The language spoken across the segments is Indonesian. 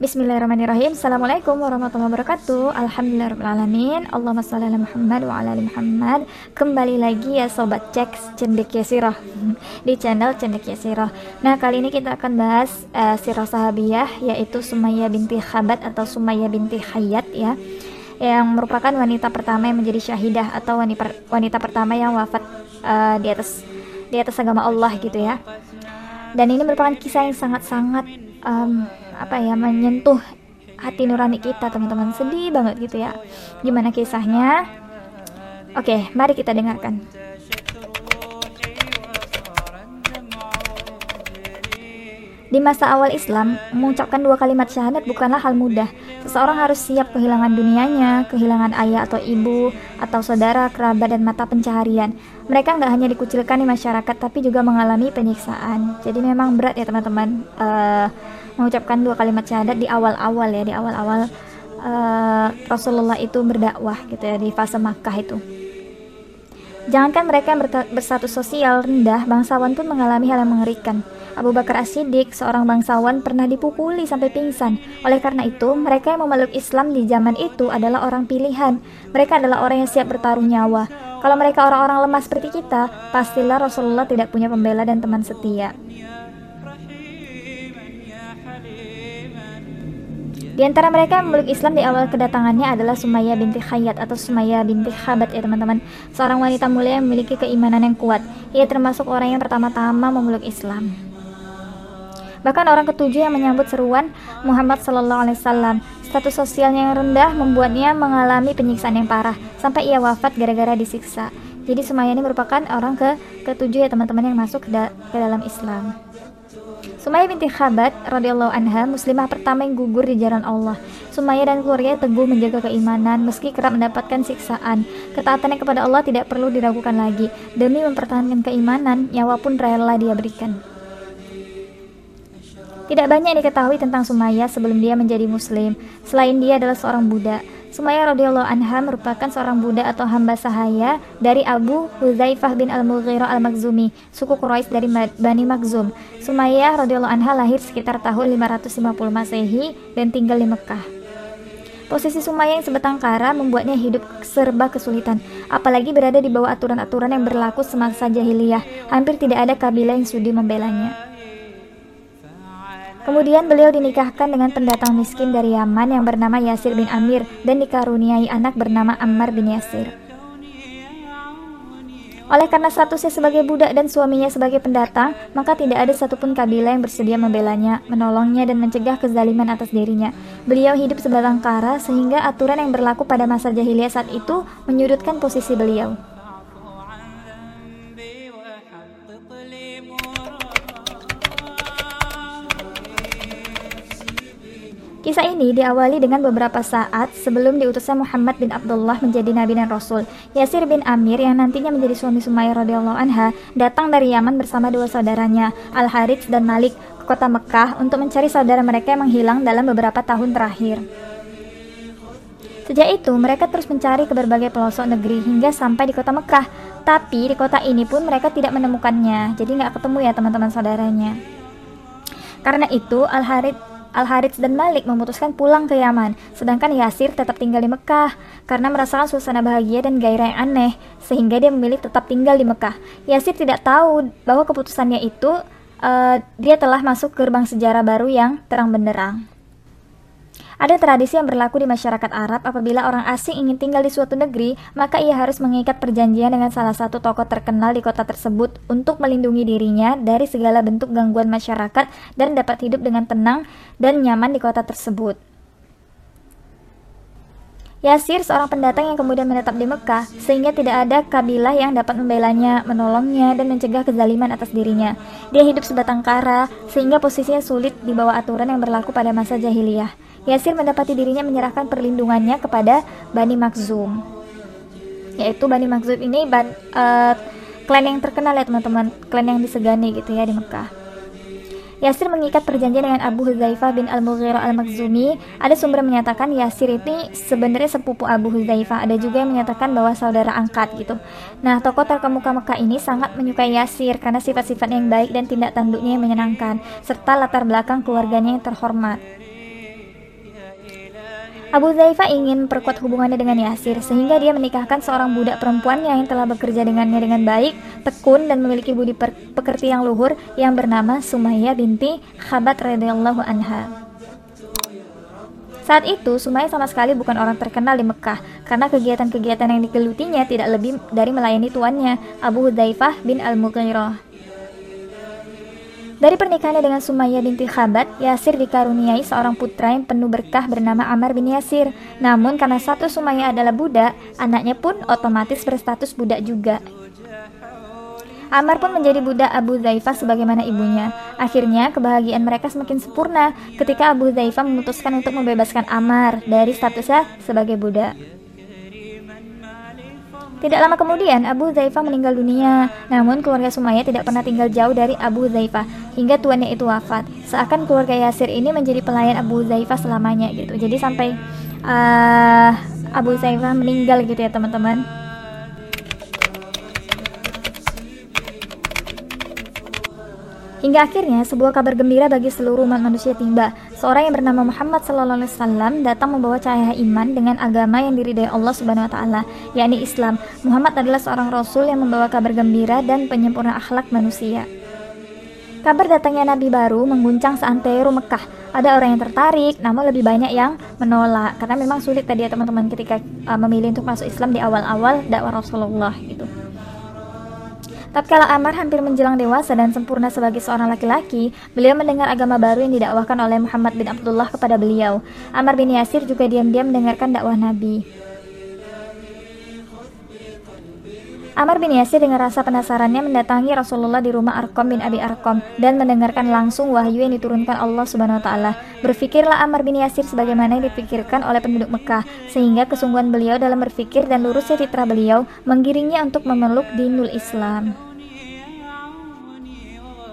Bismillahirrahmanirrahim. Assalamualaikum warahmatullahi wabarakatuh. Alhamdulillahirrahmanirrahim Allahumma salli ala Muhammad wa ala ali Muhammad. Kembali lagi ya Sobat Cek Cendekia Sirah Di channel Cendekia Sirah Nah kali ini kita akan bahas uh, Sirah sahabiyah Yaitu Sumayyah binti Khabat atau Sumayyah binti Hayat ya. Yang merupakan wanita pertama yang menjadi syahidah Atau wanita, wanita pertama yang wafat uh, di atas di atas agama Allah gitu ya. Dan ini merupakan kisah yang sangat-sangat um, apa ya menyentuh hati nurani kita teman-teman. Sedih banget gitu ya. Gimana kisahnya? Oke mari kita dengarkan. Di masa awal Islam, mengucapkan dua kalimat syahadat bukanlah hal mudah. Seseorang harus siap kehilangan dunianya, kehilangan ayah atau ibu, atau saudara, kerabat, dan mata pencaharian. Mereka nggak hanya dikucilkan di masyarakat, tapi juga mengalami penyiksaan. Jadi memang berat ya teman-teman uh, mengucapkan dua kalimat syahadat di awal-awal ya, di awal-awal uh, Rasulullah itu berdakwah gitu ya di fase Makkah itu. Jangankan mereka yang berstatus sosial rendah, bangsawan pun mengalami hal yang mengerikan. Abu Bakar As-Siddiq, seorang bangsawan, pernah dipukuli sampai pingsan. Oleh karena itu, mereka yang memeluk Islam di zaman itu adalah orang pilihan. Mereka adalah orang yang siap bertaruh nyawa. Kalau mereka orang-orang lemah seperti kita, pastilah Rasulullah tidak punya pembela dan teman setia. Di antara mereka yang memeluk Islam di awal kedatangannya adalah Sumayyah binti Khayyat atau Sumayyah binti Khabat ya teman-teman. Seorang wanita mulia yang memiliki keimanan yang kuat. Ia termasuk orang yang pertama-tama memeluk Islam. Bahkan orang ketujuh yang menyambut seruan Muhammad Sallallahu Alaihi Wasallam. Status sosialnya yang rendah membuatnya mengalami penyiksaan yang parah sampai ia wafat gara-gara disiksa. Jadi Sumayyah ini merupakan orang ke ketujuh ya teman-teman yang masuk ke, da ke dalam Islam. Sumayyah binti Khabat radhiyallahu anha muslimah pertama yang gugur di jalan Allah. Sumayyah dan keluarga teguh menjaga keimanan meski kerap mendapatkan siksaan. Ketaatannya kepada Allah tidak perlu diragukan lagi. Demi mempertahankan keimanan, nyawa pun rela dia berikan. Tidak banyak diketahui tentang Sumayyah sebelum dia menjadi muslim, selain dia adalah seorang budak. Sumayyah radhiyallahu anha merupakan seorang budak atau hamba sahaya dari Abu Huzaifah bin Al-Mughirah Al-Makhzumi, suku Quraisy dari Bani Makhzum. Sumayyah radhiyallahu anha lahir sekitar tahun 550 Masehi dan tinggal di Mekah. Posisi Sumayyah yang sebatang kara membuatnya hidup serba kesulitan, apalagi berada di bawah aturan-aturan yang berlaku semasa jahiliyah. Hampir tidak ada kabilah yang sudi membelanya. Kemudian beliau dinikahkan dengan pendatang miskin dari Yaman yang bernama Yasir bin Amir dan dikaruniai anak bernama Ammar bin Yasir. Oleh karena statusnya sebagai budak dan suaminya sebagai pendatang, maka tidak ada satupun kabilah yang bersedia membelanya, menolongnya, dan mencegah kezaliman atas dirinya. Beliau hidup sebatang kara sehingga aturan yang berlaku pada masa jahiliyah saat itu menyudutkan posisi beliau. Kisah ini diawali dengan beberapa saat sebelum diutusnya Muhammad bin Abdullah menjadi nabi dan rasul. Yasir bin Amir yang nantinya menjadi suami Sumayyah radhiyallahu anha datang dari Yaman bersama dua saudaranya, Al Harits dan Malik ke kota Mekah untuk mencari saudara mereka yang menghilang dalam beberapa tahun terakhir. Sejak itu, mereka terus mencari ke berbagai pelosok negeri hingga sampai di kota Mekah. Tapi di kota ini pun mereka tidak menemukannya, jadi nggak ketemu ya teman-teman saudaranya. Karena itu, Al Harits Al-Harits dan Malik memutuskan pulang ke Yaman, sedangkan Yasir tetap tinggal di Mekah karena merasakan suasana bahagia dan gairah yang aneh, sehingga dia memilih tetap tinggal di Mekah. Yasir tidak tahu bahwa keputusannya itu uh, dia telah masuk gerbang sejarah baru yang terang benderang. Ada tradisi yang berlaku di masyarakat Arab apabila orang asing ingin tinggal di suatu negeri, maka ia harus mengikat perjanjian dengan salah satu tokoh terkenal di kota tersebut untuk melindungi dirinya dari segala bentuk gangguan masyarakat dan dapat hidup dengan tenang dan nyaman di kota tersebut. Yasir seorang pendatang yang kemudian menetap di Mekah, sehingga tidak ada kabilah yang dapat membelanya, menolongnya, dan mencegah kezaliman atas dirinya. Dia hidup sebatang kara, sehingga posisinya sulit di bawah aturan yang berlaku pada masa jahiliyah. Yasir mendapati dirinya menyerahkan perlindungannya kepada Bani Makhzum. Yaitu Bani Makhzum ini ban, uh, klan yang terkenal ya teman-teman, klan yang disegani gitu ya di Mekah. Yasir mengikat perjanjian dengan Abu Huzaifah bin Al-Mughirah Al-Makhzumi. Ada sumber menyatakan Yasir ini sebenarnya sepupu Abu Huzaifah. Ada juga yang menyatakan bahwa saudara angkat gitu. Nah, tokoh terkemuka Mekah ini sangat menyukai Yasir karena sifat-sifatnya yang baik dan tindak tanduknya yang menyenangkan, serta latar belakang keluarganya yang terhormat. Abu Zaifah ingin memperkuat hubungannya dengan Yasir sehingga dia menikahkan seorang budak perempuannya yang telah bekerja dengannya dengan baik, tekun dan memiliki budi pekerti yang luhur yang bernama Sumayyah binti Khabat radhiyallahu anha. Saat itu, Sumayyah sama sekali bukan orang terkenal di Mekah karena kegiatan-kegiatan yang digelutinya tidak lebih dari melayani tuannya, Abu Zaifah bin Al-Mughirah. Dari pernikahannya dengan Sumayyah binti Khabat, Yasir dikaruniai seorang putra yang penuh berkah bernama Ammar bin Yasir. Namun karena satu Sumayyah adalah budak, anaknya pun otomatis berstatus budak juga. Ammar pun menjadi budak Abu Zaifah sebagaimana ibunya. Akhirnya kebahagiaan mereka semakin sempurna ketika Abu Zaifah memutuskan untuk membebaskan Ammar dari statusnya sebagai budak. Tidak lama kemudian, Abu Zaifah meninggal dunia. Namun keluarga Sumayyah tidak pernah tinggal jauh dari Abu Zaifah hingga tuannya itu wafat. Seakan keluarga Yasir ini menjadi pelayan Abu Zaifah selamanya gitu. Jadi sampai uh, Abu Zaifah meninggal gitu ya teman-teman. Hingga akhirnya sebuah kabar gembira bagi seluruh umat manusia tiba. Seorang yang bernama Muhammad sallallahu alaihi wasallam datang membawa cahaya iman dengan agama yang diridai Allah Subhanahu wa taala, yakni Islam. Muhammad adalah seorang rasul yang membawa kabar gembira dan penyempurna akhlak manusia. Kabar datangnya nabi baru mengguncang seantero Mekah. Ada orang yang tertarik, namun lebih banyak yang menolak karena memang sulit tadi ya teman-teman ketika uh, memilih untuk masuk Islam di awal-awal dakwah Rasulullah gitu. Tatkala Amar hampir menjelang dewasa dan sempurna sebagai seorang laki-laki, beliau mendengar agama baru yang didakwahkan oleh Muhammad bin Abdullah kepada beliau. Amar bin Yasir juga diam-diam mendengarkan dakwah Nabi. Amar bin Yasir dengan rasa penasarannya mendatangi Rasulullah di rumah Arkom bin Abi Arkom dan mendengarkan langsung wahyu yang diturunkan Allah Subhanahu wa taala. Berfikirlah Amar bin Yasir sebagaimana yang dipikirkan oleh penduduk Mekah, sehingga kesungguhan beliau dalam berfikir dan lurusnya fitrah beliau menggiringnya untuk memeluk dinul Islam.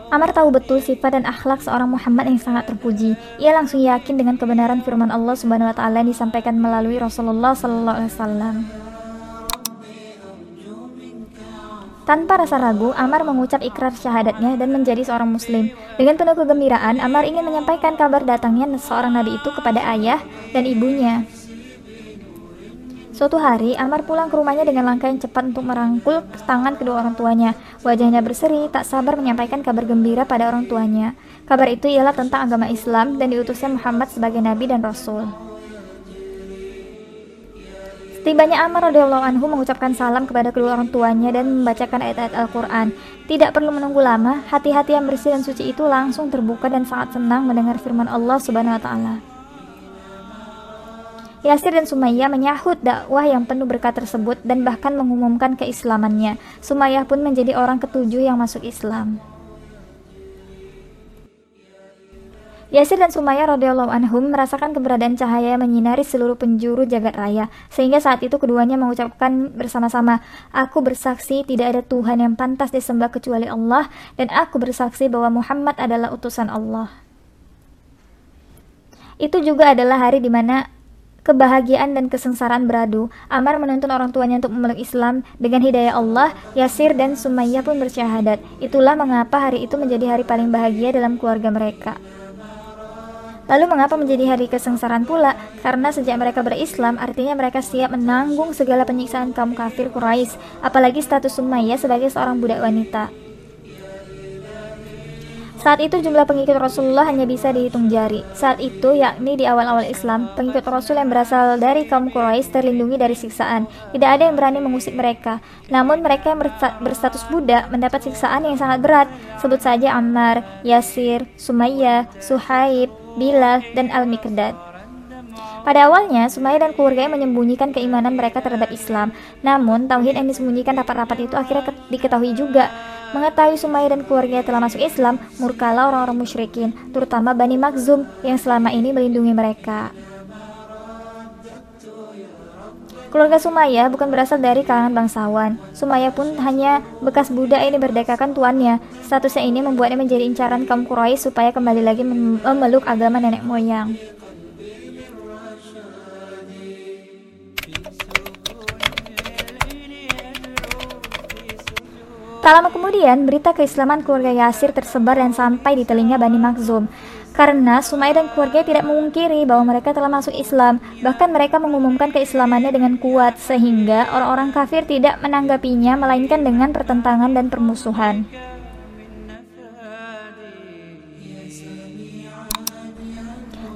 Amar tahu betul sifat dan akhlak seorang Muhammad yang sangat terpuji. Ia langsung yakin dengan kebenaran firman Allah Subhanahu wa taala yang disampaikan melalui Rasulullah sallallahu alaihi wasallam. Tanpa rasa ragu, Amar mengucap ikrar syahadatnya dan menjadi seorang muslim. Dengan penuh kegembiraan, Amar ingin menyampaikan kabar datangnya seorang nabi itu kepada ayah dan ibunya. Suatu hari, Amar pulang ke rumahnya dengan langkah yang cepat untuk merangkul tangan kedua orang tuanya. Wajahnya berseri, tak sabar menyampaikan kabar gembira pada orang tuanya. Kabar itu ialah tentang agama Islam dan diutusnya Muhammad sebagai nabi dan rasul. Setibanya Amar radhiyallahu anhu mengucapkan salam kepada kedua orang tuanya dan membacakan ayat-ayat Al-Quran. Tidak perlu menunggu lama, hati-hati yang bersih dan suci itu langsung terbuka dan sangat senang mendengar firman Allah Subhanahu wa taala. Yasir dan Sumayyah menyahut dakwah yang penuh berkat tersebut dan bahkan mengumumkan keislamannya. Sumayyah pun menjadi orang ketujuh yang masuk Islam. Yasir dan Sumayyah radhiyallahu anhum merasakan keberadaan cahaya yang menyinari seluruh penjuru jagat raya, sehingga saat itu keduanya mengucapkan bersama-sama, Aku bersaksi tidak ada Tuhan yang pantas disembah kecuali Allah, dan aku bersaksi bahwa Muhammad adalah utusan Allah. Itu juga adalah hari di mana kebahagiaan dan kesengsaraan beradu. Amar menuntun orang tuanya untuk memeluk Islam dengan hidayah Allah. Yasir dan Sumayyah pun bersyahadat. Itulah mengapa hari itu menjadi hari paling bahagia dalam keluarga mereka. Lalu mengapa menjadi hari kesengsaraan pula? Karena sejak mereka berislam, artinya mereka siap menanggung segala penyiksaan kaum kafir Quraisy, apalagi status Sumayyah sebagai seorang budak wanita. Saat itu jumlah pengikut Rasulullah hanya bisa dihitung jari. Saat itu, yakni di awal-awal Islam, pengikut Rasul yang berasal dari kaum Quraisy terlindungi dari siksaan. Tidak ada yang berani mengusik mereka. Namun mereka yang berstatus budak mendapat siksaan yang sangat berat. Sebut saja Ammar, Yasir, Sumayyah, Suhaib, Bilal, dan Al-Miqdad. Pada awalnya, Sumayyah dan keluarganya menyembunyikan keimanan mereka terhadap Islam. Namun, tauhid yang disembunyikan rapat-rapat itu akhirnya diketahui juga. Mengetahui Sumayyah dan keluarganya telah masuk Islam, murkalah orang-orang musyrikin, terutama Bani Makzum yang selama ini melindungi mereka. Keluarga Sumayyah bukan berasal dari kalangan bangsawan. Sumayyah pun hanya bekas budak yang diberdekakan tuannya. Statusnya ini membuatnya menjadi incaran kaum Quraisy supaya kembali lagi memeluk agama nenek moyang. Tak lama kemudian, berita keislaman keluarga Yasir tersebar dan sampai di telinga Bani Makhzum. Karena Sumayyah dan keluarga tidak memungkiri bahwa mereka telah masuk Islam, bahkan mereka mengumumkan keislamannya dengan kuat sehingga orang-orang kafir tidak menanggapinya melainkan dengan pertentangan dan permusuhan.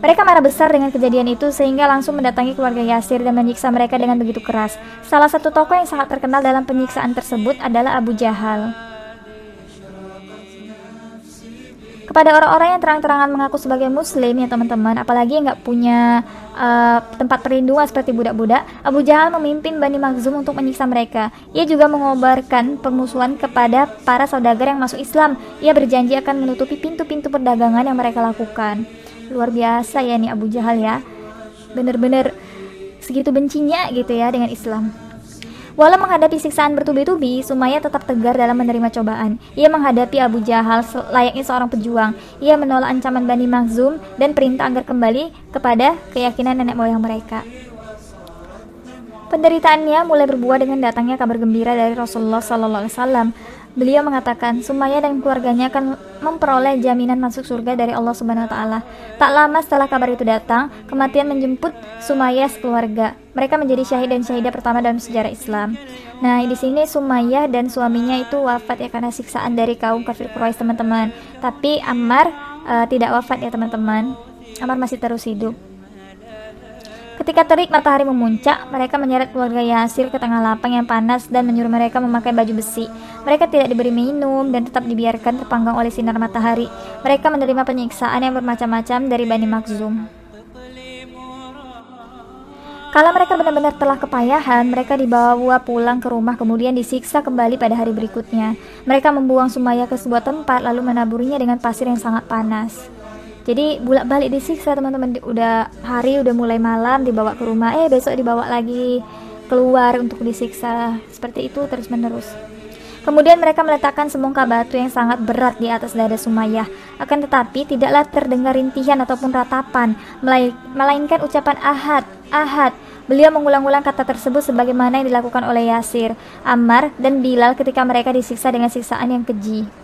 Mereka marah besar dengan kejadian itu sehingga langsung mendatangi keluarga Yasir dan menyiksa mereka dengan begitu keras. Salah satu tokoh yang sangat terkenal dalam penyiksaan tersebut adalah Abu Jahal. Kepada orang-orang yang terang-terangan mengaku sebagai muslim ya teman-teman, apalagi yang nggak punya uh, tempat perlindungan seperti budak-budak, Abu Jahal memimpin Bani Makhzum untuk menyiksa mereka. Ia juga mengobarkan permusuhan kepada para saudagar yang masuk Islam. Ia berjanji akan menutupi pintu-pintu perdagangan yang mereka lakukan luar biasa ya nih Abu Jahal ya bener-bener segitu bencinya gitu ya dengan Islam Walau menghadapi siksaan bertubi-tubi, Sumaya tetap tegar dalam menerima cobaan. Ia menghadapi Abu Jahal layaknya seorang pejuang. Ia menolak ancaman Bani Makhzum dan perintah agar kembali kepada keyakinan nenek moyang mereka. Penderitaannya mulai berbuah dengan datangnya kabar gembira dari Rasulullah SAW. Beliau mengatakan, Sumaya dan keluarganya akan memperoleh jaminan masuk surga dari Allah Subhanahu wa taala. Tak lama setelah kabar itu datang, kematian menjemput Sumaya sekeluarga. Mereka menjadi syahid dan syahidah pertama dalam sejarah Islam. Nah, di sini Sumaya dan suaminya itu wafat ya karena siksaan dari kaum kafir Quraisy, teman-teman. Tapi Ammar uh, tidak wafat ya, teman-teman. Ammar masih terus hidup. Ketika terik matahari memuncak, mereka menyeret keluarga Yasir ke tengah lapang yang panas dan menyuruh mereka memakai baju besi. Mereka tidak diberi minum dan tetap dibiarkan terpanggang oleh sinar matahari. Mereka menerima penyiksaan yang bermacam-macam dari Bani Makhzum. Kalau mereka benar-benar telah kepayahan, mereka dibawa pulang ke rumah kemudian disiksa kembali pada hari berikutnya. Mereka membuang Sumaya ke sebuah tempat lalu menaburinya dengan pasir yang sangat panas jadi bolak balik disiksa teman-teman udah hari udah mulai malam dibawa ke rumah eh besok dibawa lagi keluar untuk disiksa seperti itu terus menerus Kemudian mereka meletakkan semongka batu yang sangat berat di atas dada Sumayyah. Akan tetapi tidaklah terdengar rintihan ataupun ratapan, melainkan ucapan ahad, ahad. Beliau mengulang-ulang kata tersebut sebagaimana yang dilakukan oleh Yasir, Ammar, dan Bilal ketika mereka disiksa dengan siksaan yang keji.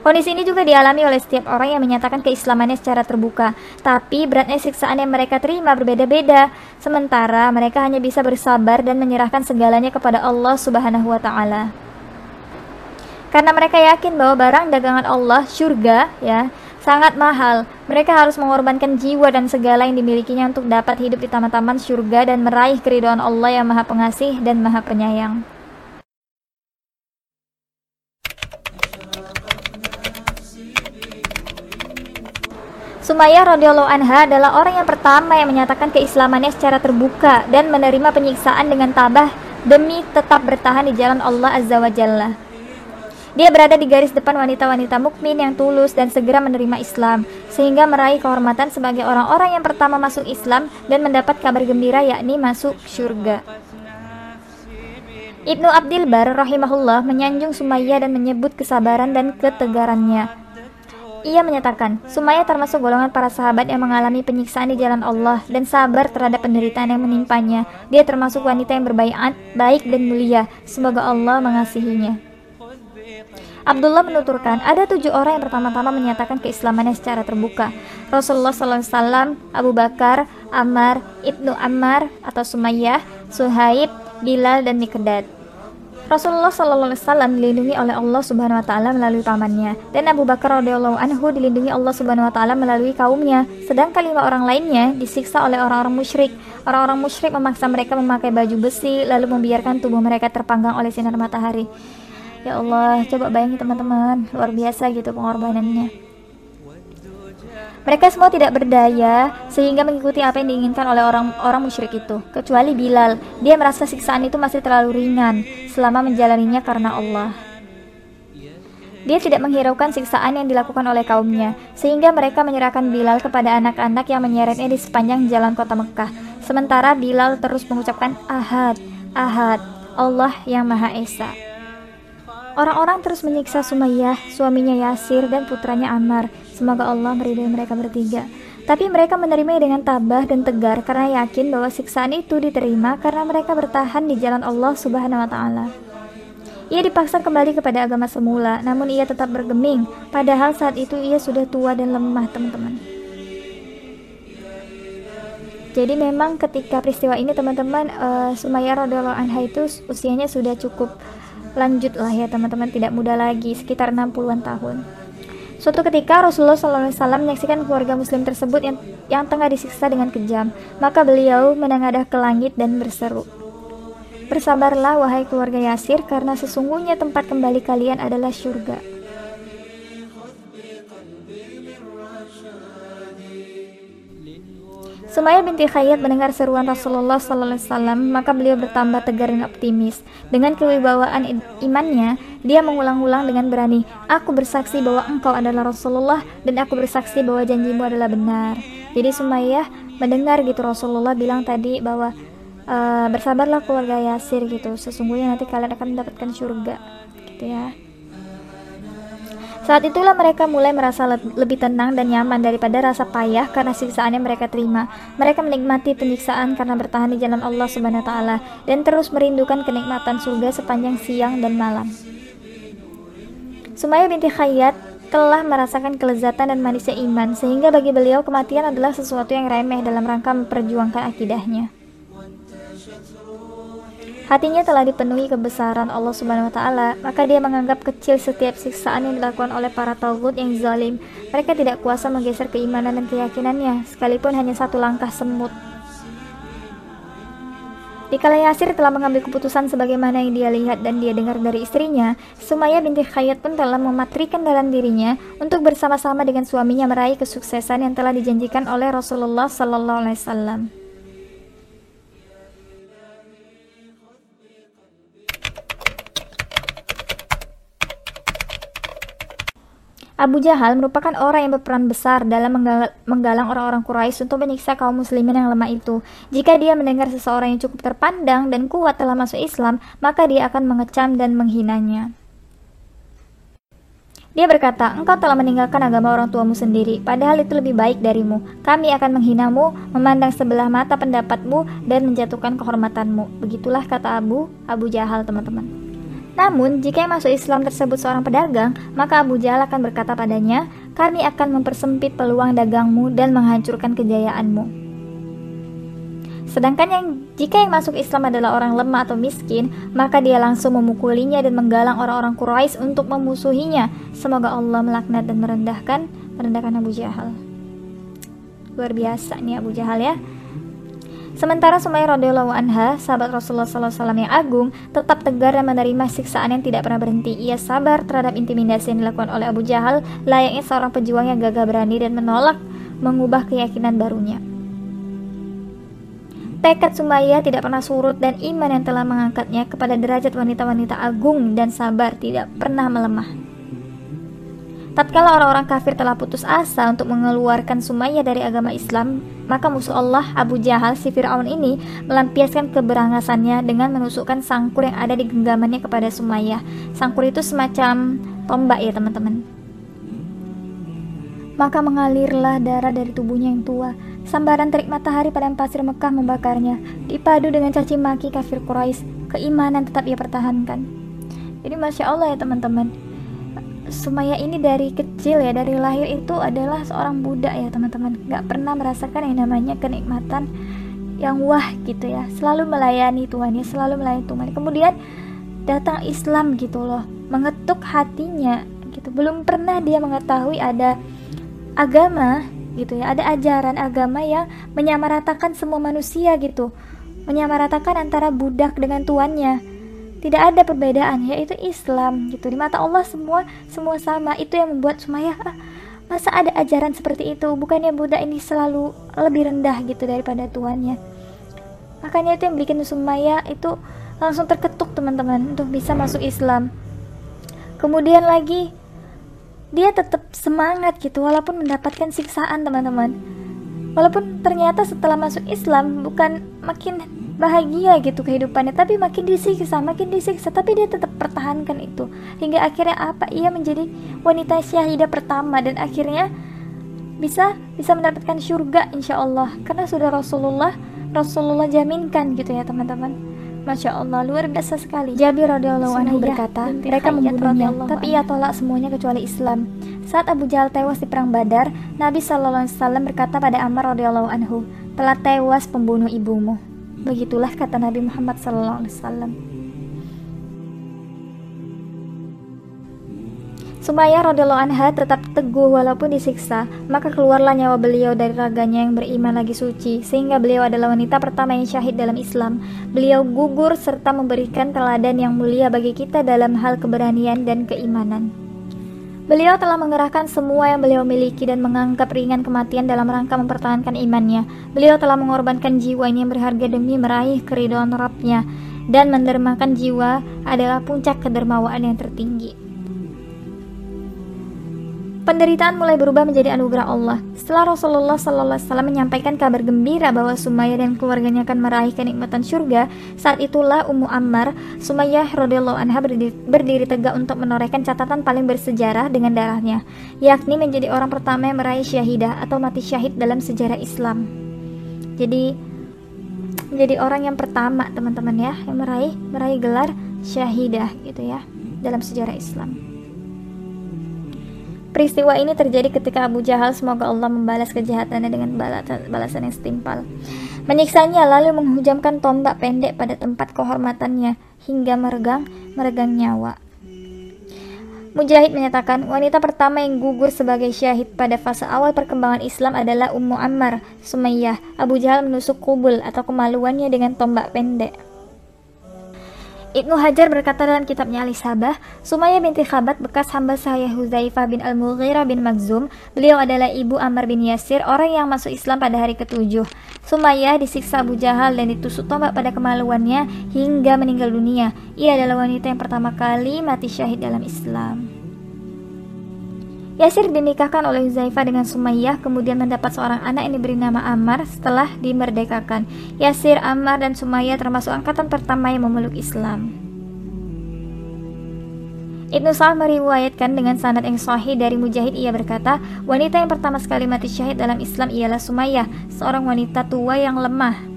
Kondisi ini juga dialami oleh setiap orang yang menyatakan keislamannya secara terbuka, tapi beratnya siksaan yang mereka terima berbeda-beda. Sementara mereka hanya bisa bersabar dan menyerahkan segalanya kepada Allah Subhanahu wa taala. Karena mereka yakin bahwa barang dagangan Allah, surga, ya, sangat mahal. Mereka harus mengorbankan jiwa dan segala yang dimilikinya untuk dapat hidup di taman-taman surga dan meraih keridhaan Allah yang Maha Pengasih dan Maha Penyayang. Sumayyah radhiyallahu anha adalah orang yang pertama yang menyatakan keislamannya secara terbuka dan menerima penyiksaan dengan tabah demi tetap bertahan di jalan Allah Azza wa Jalla. Dia berada di garis depan wanita-wanita mukmin yang tulus dan segera menerima Islam, sehingga meraih kehormatan sebagai orang-orang yang pertama masuk Islam dan mendapat kabar gembira yakni masuk surga. Ibnu Abdil Bar rahimahullah menyanjung Sumayyah dan menyebut kesabaran dan ketegarannya. Ia menyatakan, Sumaya termasuk golongan para sahabat yang mengalami penyiksaan di jalan Allah dan sabar terhadap penderitaan yang menimpanya. Dia termasuk wanita yang berbaikat, baik dan mulia. Semoga Allah mengasihinya. Abdullah menuturkan, ada tujuh orang yang pertama-tama menyatakan keislamannya secara terbuka. Rasulullah SAW, Abu Bakar, Ammar, Ibnu Ammar atau Sumayyah, Suhaib, Bilal, dan Mikdad. Rasulullah Shallallahu Alaihi Wasallam dilindungi oleh Allah Subhanahu Wa Taala melalui pamannya, dan Abu Bakar radhiyallahu anhu dilindungi Allah Subhanahu Wa Taala melalui kaumnya. Sedangkan lima orang lainnya disiksa oleh orang-orang musyrik. Orang-orang musyrik memaksa mereka memakai baju besi, lalu membiarkan tubuh mereka terpanggang oleh sinar matahari. Ya Allah, coba bayangin teman-teman, luar biasa gitu pengorbanannya. Mereka semua tidak berdaya sehingga mengikuti apa yang diinginkan oleh orang-orang musyrik itu, kecuali Bilal. Dia merasa siksaan itu masih terlalu ringan selama menjalaninya karena Allah. Dia tidak menghiraukan siksaan yang dilakukan oleh kaumnya, sehingga mereka menyerahkan Bilal kepada anak-anak yang menyeretnya di sepanjang jalan kota Mekah. Sementara Bilal terus mengucapkan Ahad, Ahad, Allah yang Maha Esa. Orang-orang terus menyiksa Sumayyah, suaminya Yasir, dan putranya Ammar. Semoga Allah meridai mereka bertiga. Tapi mereka menerimanya dengan tabah dan tegar karena yakin bahwa siksaan itu diterima karena mereka bertahan di jalan Allah Subhanahu wa taala. Ia dipaksa kembali kepada agama semula, namun ia tetap bergeming, padahal saat itu ia sudah tua dan lemah, teman-teman. Jadi memang ketika peristiwa ini teman-teman uh, Sumayyah radhiyallahu anha itu usianya sudah cukup lanjut lah ya teman-teman tidak muda lagi sekitar 60-an tahun. Suatu ketika Rasulullah SAW menyaksikan keluarga muslim tersebut yang, yang tengah disiksa dengan kejam. Maka beliau menengadah ke langit dan berseru. Bersabarlah wahai keluarga Yasir karena sesungguhnya tempat kembali kalian adalah syurga. Sumayyah binti Khayyat mendengar seruan Rasulullah SAW, maka beliau bertambah tegar dan optimis. Dengan kewibawaan imannya, dia mengulang-ulang dengan berani, Aku bersaksi bahwa engkau adalah Rasulullah, dan aku bersaksi bahwa janjimu adalah benar. Jadi Sumayyah mendengar gitu Rasulullah bilang tadi bahwa e, bersabarlah keluarga Yasir gitu, sesungguhnya nanti kalian akan mendapatkan surga, gitu ya. Saat itulah mereka mulai merasa lebih tenang dan nyaman daripada rasa payah karena siksaan yang mereka terima. Mereka menikmati penyiksaan karena bertahan di jalan Allah Subhanahu taala dan terus merindukan kenikmatan surga sepanjang siang dan malam. Sumaya binti Khayyat telah merasakan kelezatan dan manisnya iman sehingga bagi beliau kematian adalah sesuatu yang remeh dalam rangka memperjuangkan akidahnya. Hatinya telah dipenuhi kebesaran Allah Subhanahu wa taala, maka dia menganggap kecil setiap siksaan yang dilakukan oleh para tauhid yang zalim. Mereka tidak kuasa menggeser keimanan dan keyakinannya, sekalipun hanya satu langkah semut. Dikala Yasir telah mengambil keputusan sebagaimana yang dia lihat dan dia dengar dari istrinya, Sumaya binti Khayyat pun telah mematrikan dalam dirinya untuk bersama-sama dengan suaminya meraih kesuksesan yang telah dijanjikan oleh Rasulullah Sallallahu Alaihi Wasallam. Abu Jahal merupakan orang yang berperan besar dalam menggalang orang-orang Quraisy untuk menyiksa kaum muslimin yang lemah itu. Jika dia mendengar seseorang yang cukup terpandang dan kuat telah masuk Islam, maka dia akan mengecam dan menghinanya. Dia berkata, engkau telah meninggalkan agama orang tuamu sendiri, padahal itu lebih baik darimu. Kami akan menghinamu, memandang sebelah mata pendapatmu, dan menjatuhkan kehormatanmu. Begitulah kata Abu, Abu Jahal teman-teman. Namun, jika yang masuk Islam tersebut seorang pedagang, maka Abu Jahal akan berkata padanya, kami akan mempersempit peluang dagangmu dan menghancurkan kejayaanmu. Sedangkan yang jika yang masuk Islam adalah orang lemah atau miskin, maka dia langsung memukulinya dan menggalang orang-orang Quraisy untuk memusuhinya. Semoga Allah melaknat dan merendahkan merendahkan Abu Jahal. Luar biasa nih Abu Jahal ya. Sementara Sumayyah radhiyallahu anha, sahabat Rasulullah SAW yang agung, tetap tegar dan menerima siksaan yang tidak pernah berhenti. Ia sabar terhadap intimidasi yang dilakukan oleh Abu Jahal, layaknya seorang pejuang yang gagah berani dan menolak mengubah keyakinan barunya. Tekad Sumayyah tidak pernah surut dan iman yang telah mengangkatnya kepada derajat wanita-wanita agung dan sabar tidak pernah melemah. Tatkala orang-orang kafir telah putus asa untuk mengeluarkan Sumayyah dari agama Islam, maka musuh Allah Abu Jahal si Fir'aun ini melampiaskan keberangasannya dengan menusukkan sangkur yang ada di genggamannya kepada Sumayyah. Sangkur itu semacam tombak ya teman-teman. Maka mengalirlah darah dari tubuhnya yang tua. Sambaran terik matahari pada pasir Mekah membakarnya. Dipadu dengan caci maki kafir Quraisy, keimanan tetap ia pertahankan. Jadi masya Allah ya teman-teman Sumaya ini dari kecil ya dari lahir itu adalah seorang budak ya teman-teman. Nggak pernah merasakan yang namanya kenikmatan yang wah gitu ya. Selalu melayani Tuhan ya selalu melayani Tuhan. Kemudian datang Islam gitu loh mengetuk hatinya gitu. Belum pernah dia mengetahui ada agama gitu ya ada ajaran agama yang menyamaratakan semua manusia gitu. Menyamaratakan antara budak dengan tuannya tidak ada perbedaan yaitu Islam gitu. Di mata Allah semua semua sama. Itu yang membuat Sumayyah ah, masa ada ajaran seperti itu? Bukannya Buddha ini selalu lebih rendah gitu daripada tuannya? Makanya itu yang bikin Sumayyah itu langsung terketuk teman-teman untuk bisa masuk Islam. Kemudian lagi dia tetap semangat gitu walaupun mendapatkan siksaan teman-teman. Walaupun ternyata setelah masuk Islam bukan makin bahagia gitu kehidupannya. Tapi makin disiksa makin disiksa. Tapi dia tetap pertahankan itu. Hingga akhirnya apa? Ia menjadi wanita syahidah pertama dan akhirnya bisa bisa mendapatkan surga insya Allah. Karena sudah Rasulullah Rasulullah jaminkan gitu ya teman-teman. Masya Allah, luar biasa sekali. Jabir radhiyallahu anhu berkata, mereka membunuhnya, tapi ia tolak semuanya kecuali Islam. Saat Abu Jahal tewas di perang Badar, Nabi Wasallam berkata pada Ammar radhiyallahu anhu, telah tewas pembunuh ibumu. Begitulah kata Nabi Muhammad Wasallam. Sumayyah radhiyallahu anha tetap teguh walaupun disiksa, maka keluarlah nyawa beliau dari raganya yang beriman lagi suci, sehingga beliau adalah wanita pertama yang syahid dalam Islam. Beliau gugur serta memberikan teladan yang mulia bagi kita dalam hal keberanian dan keimanan. Beliau telah mengerahkan semua yang beliau miliki dan menganggap ringan kematian dalam rangka mempertahankan imannya. Beliau telah mengorbankan jiwanya yang berharga demi meraih keridhaan Rabbnya dan mendermakan jiwa adalah puncak kedermawaan yang tertinggi. Penderitaan mulai berubah menjadi anugerah Allah. Setelah Rasulullah SAW menyampaikan kabar gembira bahwa Sumayyah dan keluarganya akan meraih kenikmatan surga, saat itulah Ummu Ammar, Sumayyah radhiyallahu anha berdiri, berdiri tegak untuk menorehkan catatan paling bersejarah dengan darahnya, yakni menjadi orang pertama yang meraih syahidah atau mati syahid dalam sejarah Islam. Jadi menjadi orang yang pertama teman-teman ya yang meraih meraih gelar syahidah gitu ya dalam sejarah Islam. Peristiwa ini terjadi ketika Abu Jahal semoga Allah membalas kejahatannya dengan balasan yang setimpal. Menyiksanya lalu menghujamkan tombak pendek pada tempat kehormatannya hingga meregang meregang nyawa. Mujahid menyatakan wanita pertama yang gugur sebagai syahid pada fase awal perkembangan Islam adalah Ummu Ammar, Sumayyah. Abu Jahal menusuk kubul atau kemaluannya dengan tombak pendek. Ibnu Hajar berkata dalam kitabnya Al-Isabah, Sumaya binti Khabat bekas hamba saya Huzaifah bin Al-Mughirah bin Magzum. Beliau adalah ibu Ammar bin Yasir, orang yang masuk Islam pada hari ketujuh. Sumaya disiksa Abu Jahal dan ditusuk tombak pada kemaluannya hingga meninggal dunia. Ia adalah wanita yang pertama kali mati syahid dalam Islam. Yasir dinikahkan oleh Zaifah dengan Sumayyah kemudian mendapat seorang anak yang diberi nama Ammar setelah dimerdekakan. Yasir, Ammar, dan Sumayyah termasuk angkatan pertama yang memeluk Islam. Ibnu Sa'ad meriwayatkan dengan sanad yang sahih dari Mujahid ia berkata, wanita yang pertama sekali mati syahid dalam Islam ialah Sumayyah, seorang wanita tua yang lemah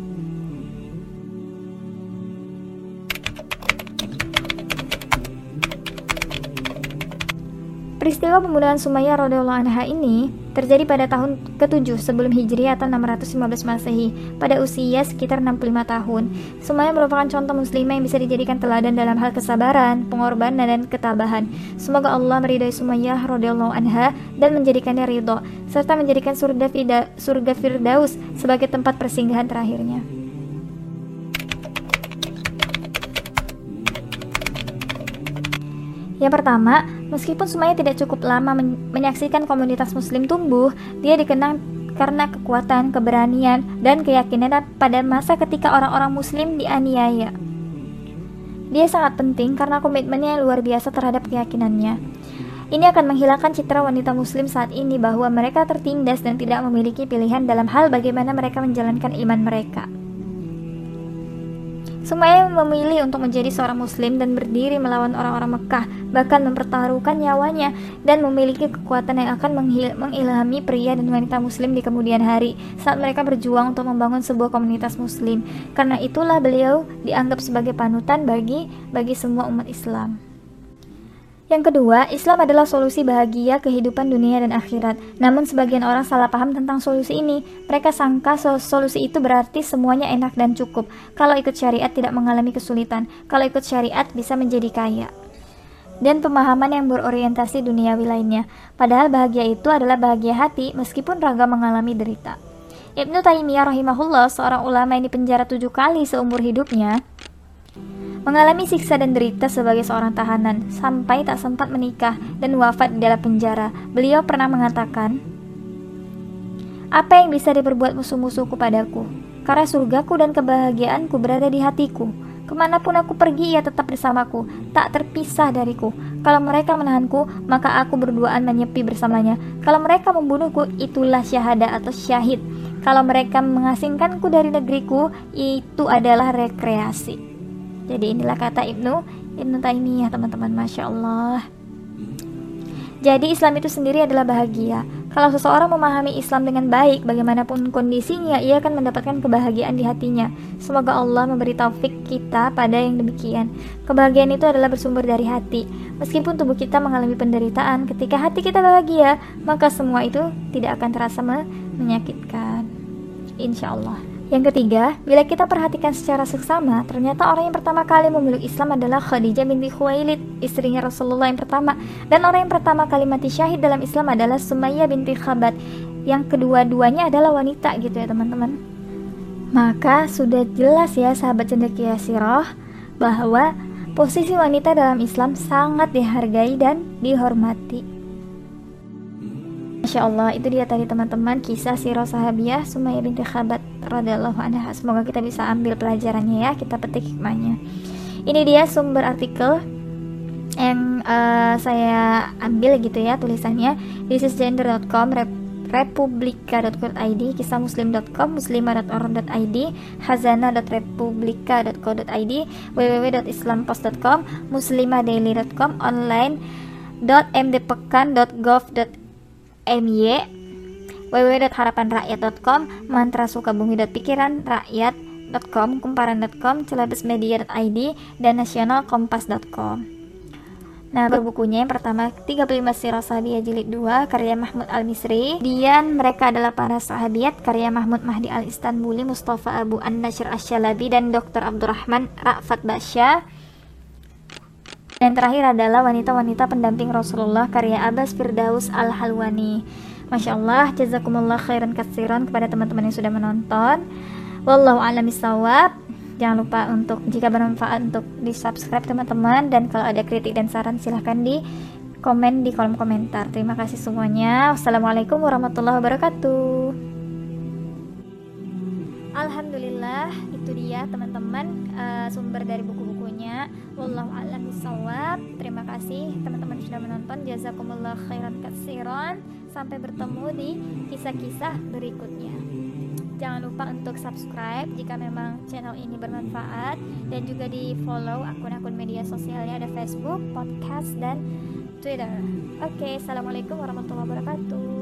Peristiwa pembunuhan Sumayyah radhiyallahu anha ini terjadi pada tahun ke-7 sebelum Hijriah atau 615 Masehi pada usia sekitar 65 tahun. Sumayyah merupakan contoh muslimah yang bisa dijadikan teladan dalam hal kesabaran, pengorbanan dan ketabahan. Semoga Allah meridai Sumayyah radhiyallahu anha dan menjadikannya ridho serta menjadikan surga, surga Firdaus sebagai tempat persinggahan terakhirnya. Yang pertama, meskipun Sumaya tidak cukup lama men menyaksikan komunitas muslim tumbuh, dia dikenang karena kekuatan, keberanian, dan keyakinan pada masa ketika orang-orang muslim dianiaya. Dia sangat penting karena komitmennya yang luar biasa terhadap keyakinannya. Ini akan menghilangkan citra wanita muslim saat ini bahwa mereka tertindas dan tidak memiliki pilihan dalam hal bagaimana mereka menjalankan iman mereka. Sumaya memilih untuk menjadi seorang muslim dan berdiri melawan orang-orang Mekah, bahkan mempertaruhkan nyawanya dan memiliki kekuatan yang akan mengilhami pria dan wanita muslim di kemudian hari saat mereka berjuang untuk membangun sebuah komunitas muslim. Karena itulah beliau dianggap sebagai panutan bagi bagi semua umat Islam. Yang kedua, Islam adalah solusi bahagia kehidupan dunia dan akhirat. Namun sebagian orang salah paham tentang solusi ini. Mereka sangka solusi itu berarti semuanya enak dan cukup. Kalau ikut syariat tidak mengalami kesulitan. Kalau ikut syariat bisa menjadi kaya. Dan pemahaman yang berorientasi duniawi lainnya. Padahal bahagia itu adalah bahagia hati meskipun raga mengalami derita. Ibnu Taimiyah rahimahullah, seorang ulama yang dipenjara tujuh kali seumur hidupnya, mengalami siksa dan derita sebagai seorang tahanan sampai tak sempat menikah dan wafat di dalam penjara. Beliau pernah mengatakan, "Apa yang bisa diperbuat musuh-musuhku padaku? Karena surgaku dan kebahagiaanku berada di hatiku. Ke mana pun aku pergi, ia tetap bersamaku, tak terpisah dariku. Kalau mereka menahanku, maka aku berduaan menyepi bersamanya. Kalau mereka membunuhku, itulah syahadah atau syahid. Kalau mereka mengasingkanku dari negeriku, itu adalah rekreasi." Jadi inilah kata Ibnu Ibnu Taimiyah teman-teman Masya Allah Jadi Islam itu sendiri adalah bahagia Kalau seseorang memahami Islam dengan baik, bagaimanapun kondisinya, ia akan mendapatkan kebahagiaan di hatinya. Semoga Allah memberi taufik kita pada yang demikian. Kebahagiaan itu adalah bersumber dari hati. Meskipun tubuh kita mengalami penderitaan, ketika hati kita bahagia, maka semua itu tidak akan terasa menyakitkan. Insya Allah. Yang ketiga, bila kita perhatikan secara seksama, ternyata orang yang pertama kali memeluk Islam adalah Khadijah binti Khuwailid, istrinya Rasulullah yang pertama. Dan orang yang pertama kali mati syahid dalam Islam adalah Sumayyah binti Khabat. Yang kedua-duanya adalah wanita gitu ya teman-teman. Maka sudah jelas ya sahabat cendekia sirah bahwa posisi wanita dalam Islam sangat dihargai dan dihormati. Masya Allah itu dia tadi teman-teman kisah sirah sahabiah Sumayyah binti Khabat radhiyallahu anha. Semoga kita bisa ambil pelajarannya ya kita petik hikmahnya. Ini dia sumber artikel yang uh, saya ambil gitu ya tulisannya. Thisisgender.com rep republika.co.id, kisahmuslim.com, muslimah.org.id, hazana.republika.co.id, www.islampost.com, muslimahdaily.com, online.mdpekan.gov.id MY www.harapanrakyat.com mantra sukabumi.pikiran rakyat.com kumparan.com celebesmedia.id dan nasionalkompas.com Nah, berbukunya yang pertama 35 Sirah Sahabiah jilid 2 karya Mahmud Al-Misri. Kemudian mereka adalah para sahabiat karya Mahmud Mahdi Al-Istanbuli, Mustafa Abu An-Nashr Asyalabi dan Dr. Abdurrahman Ra'fat Basya. Dan terakhir adalah wanita-wanita pendamping Rasulullah karya Abbas Firdaus Al-Halwani. Masya Allah, jazakumullah khairan kasiran kepada teman-teman yang sudah menonton. Wallahu a'lam. Jangan lupa untuk jika bermanfaat untuk di subscribe teman-teman dan kalau ada kritik dan saran silahkan di komen di kolom komentar. Terima kasih semuanya. Wassalamualaikum warahmatullahi wabarakatuh. Alhamdulillah itu dia teman-teman uh, sumber dari buku-bukunya. Wallahu a'lam bishawab. Terima kasih teman-teman sudah menonton. Jazakumullah khairan katsiran. Sampai bertemu di kisah-kisah berikutnya. Jangan lupa untuk subscribe jika memang channel ini bermanfaat dan juga di follow akun-akun media sosialnya ada Facebook, podcast dan Twitter. Oke, okay, assalamualaikum warahmatullahi wabarakatuh.